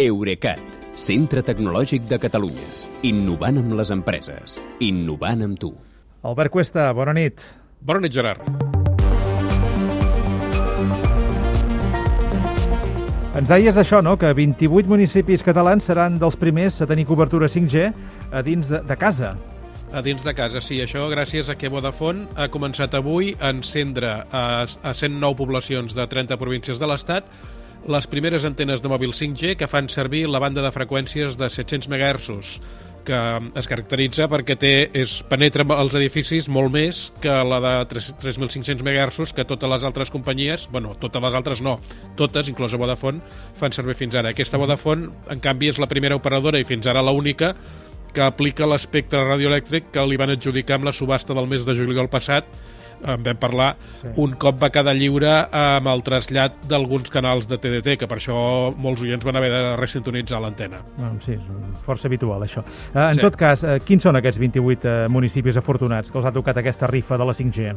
Eurecat, centre tecnològic de Catalunya. Innovant amb les empreses. Innovant amb tu. Albert Cuesta, bona nit. Bona nit, Gerard. Ens deies això, no?, que 28 municipis catalans seran dels primers a tenir cobertura 5G a dins de, de casa. A dins de casa, sí. Això gràcies a que Vodafone ha començat avui a encendre a, a 109 poblacions de 30 províncies de l'Estat les primeres antenes de mòbil 5G que fan servir la banda de freqüències de 700 MHz que es caracteritza perquè té, és, penetra els edificis molt més que la de 3.500 MHz que totes les altres companyies, bueno, totes les altres no, totes, inclosa Vodafone, fan servir fins ara. Aquesta Vodafone, en canvi, és la primera operadora i fins ara la única que aplica l'espectre radioelèctric que li van adjudicar amb la subhasta del mes de juliol passat en vam parlar, sí. un cop va quedar lliure amb el trasllat d'alguns canals de TDT, que per això molts oients van haver de resintonitzar l'antena. Bueno, sí, és força habitual, això. Eh, en sí. tot cas, eh, quins són aquests 28 eh, municipis afortunats que els ha tocat aquesta rifa de la 5G?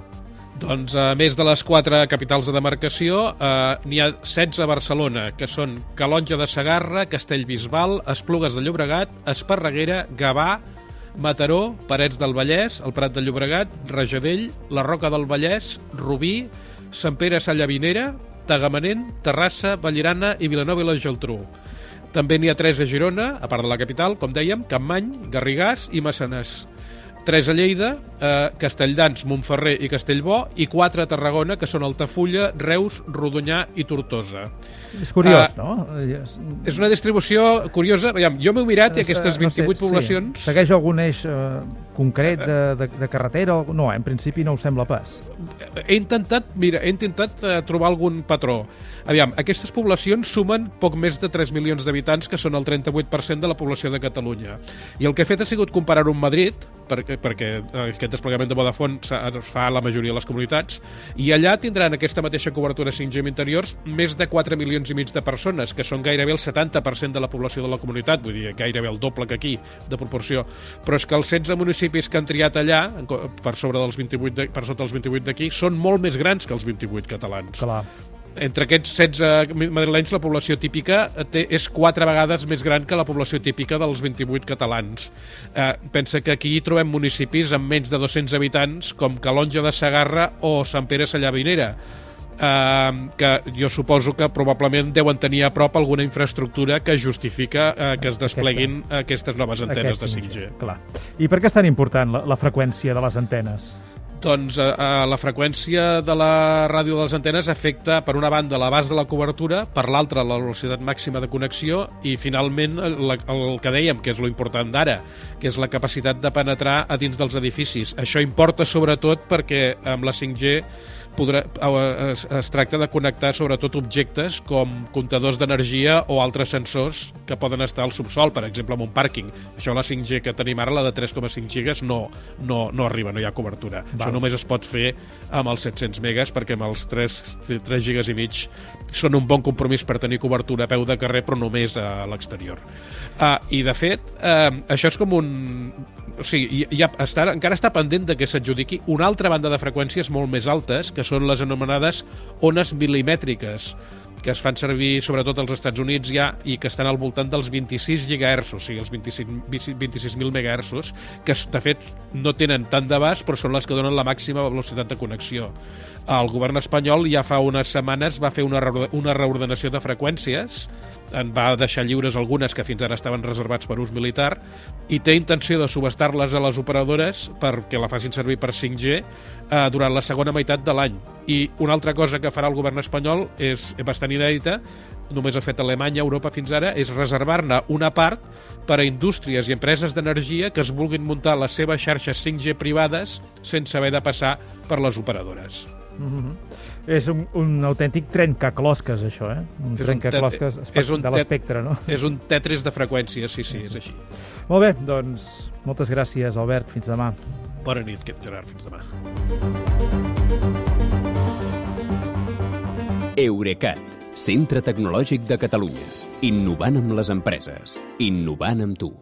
Doncs a més de les quatre capitals de demarcació, eh, n'hi ha 16 a Barcelona, que són Calonja de Sagarra, Castellbisbal, Esplugues de Llobregat, Esparreguera, Gavà, Mataró, Parets del Vallès, el Prat de Llobregat, Rajadell, la Roca del Vallès, Rubí, Sant Pere Sallavinera, Tagamanent, Terrassa, Vallirana i Vilanova i la Geltrú. També n'hi ha tres a Girona, a part de la capital, com dèiem, Campmany, Garrigàs i Massaners. 3 a Lleida, eh, Castelldans, Montferrer i Castellbó, i 4 a Tarragona, que són Altafulla, Reus, Rodonyà i Tortosa. És curiós, uh, no? És una distribució curiosa. Aviam, jo m'he mirat i aquestes 28 no sé, poblacions... Sí. Segueix algun eix eh, concret de, de, de carretera? No, en principi no ho sembla pas. He intentat, mira, he intentat uh, trobar algun patró. Aviam, aquestes poblacions sumen poc més de 3 milions d'habitants, que són el 38% de la població de Catalunya. I el que he fet ha sigut comparar-ho amb Madrid, perquè perquè aquest desplegament de Vodafone es fa a la majoria de les comunitats, i allà tindran aquesta mateixa cobertura 5G en interiors més de 4 milions i mig de persones, que són gairebé el 70% de la població de la comunitat, vull dir, gairebé el doble que aquí, de proporció. Però és que els 16 municipis que han triat allà, per sobre dels 28 de, per sota dels 28 d'aquí, són molt més grans que els 28 catalans. Clar entre aquests 16 madrilenys la població típica té, és quatre vegades més gran que la població típica dels 28 catalans. Eh, pensa que aquí trobem municipis amb menys de 200 habitants com Calonja de Sagarra o Sant Pere Sallavinera, eh, que jo suposo que probablement deuen tenir a prop alguna infraestructura que justifica eh, que es despleguin Aquesta, aquestes noves antenes de 5G. Clar. I per què és tan important la, la freqüència de les antenes? Doncs eh, eh, la freqüència de la ràdio de les antenes afecta, per una banda, l'abast de la cobertura, per l'altra, la velocitat màxima de connexió i, finalment, el, el que dèiem, que és lo important d'ara, que és la capacitat de penetrar a dins dels edificis. Això importa sobretot perquè amb la 5G podrà, es, es tracta de connectar sobretot objectes com comptadors d'energia o altres sensors que poden estar al subsol, per exemple, en un pàrquing. Això la 5G que tenim ara, la de 3,5 gigas, no, no, no arriba, no hi ha cobertura. Val. Això només es pot fer amb els 700 megas, perquè amb els 3, 3 gigas i mig són un bon compromís per tenir cobertura a peu de carrer, però només a l'exterior. Ah, I, de fet, eh, això és com un o sigui, ja està, encara està pendent de que s'adjudiqui una altra banda de freqüències molt més altes, que són les anomenades ones milimètriques, que es fan servir sobretot als Estats Units ja i que estan al voltant dels 26 GHz, o sigui, els 26.000 26 MHz, que de fet no tenen tant d'abast, però són les que donen la màxima velocitat de connexió. El govern espanyol ja fa unes setmanes va fer una, una reordenació de freqüències, en va deixar lliures algunes que fins ara estaven reservats per ús militar i té intenció de subestar-les a les operadores perquè la facin servir per 5G eh, durant la segona meitat de l'any. I una altra cosa que farà el govern espanyol és bastant inèdita, només ha fet Alemanya, Europa fins ara, és reservar-ne una part per a indústries i empreses d'energia que es vulguin muntar les seves xarxes 5G privades sense haver de passar per les operadores. Mm -hmm. És un, un autèntic trencaclosques, això, eh? Un trencaclosques és un de l'espectre, no? És un tetris de freqüències, sí, sí, és així. Molt bé, doncs moltes gràcies, Albert. Fins demà. Bona nit, Gerard. Fins demà. Eurecat, centre tecnològic de Catalunya. Innovant amb les empreses. Innovant amb tu.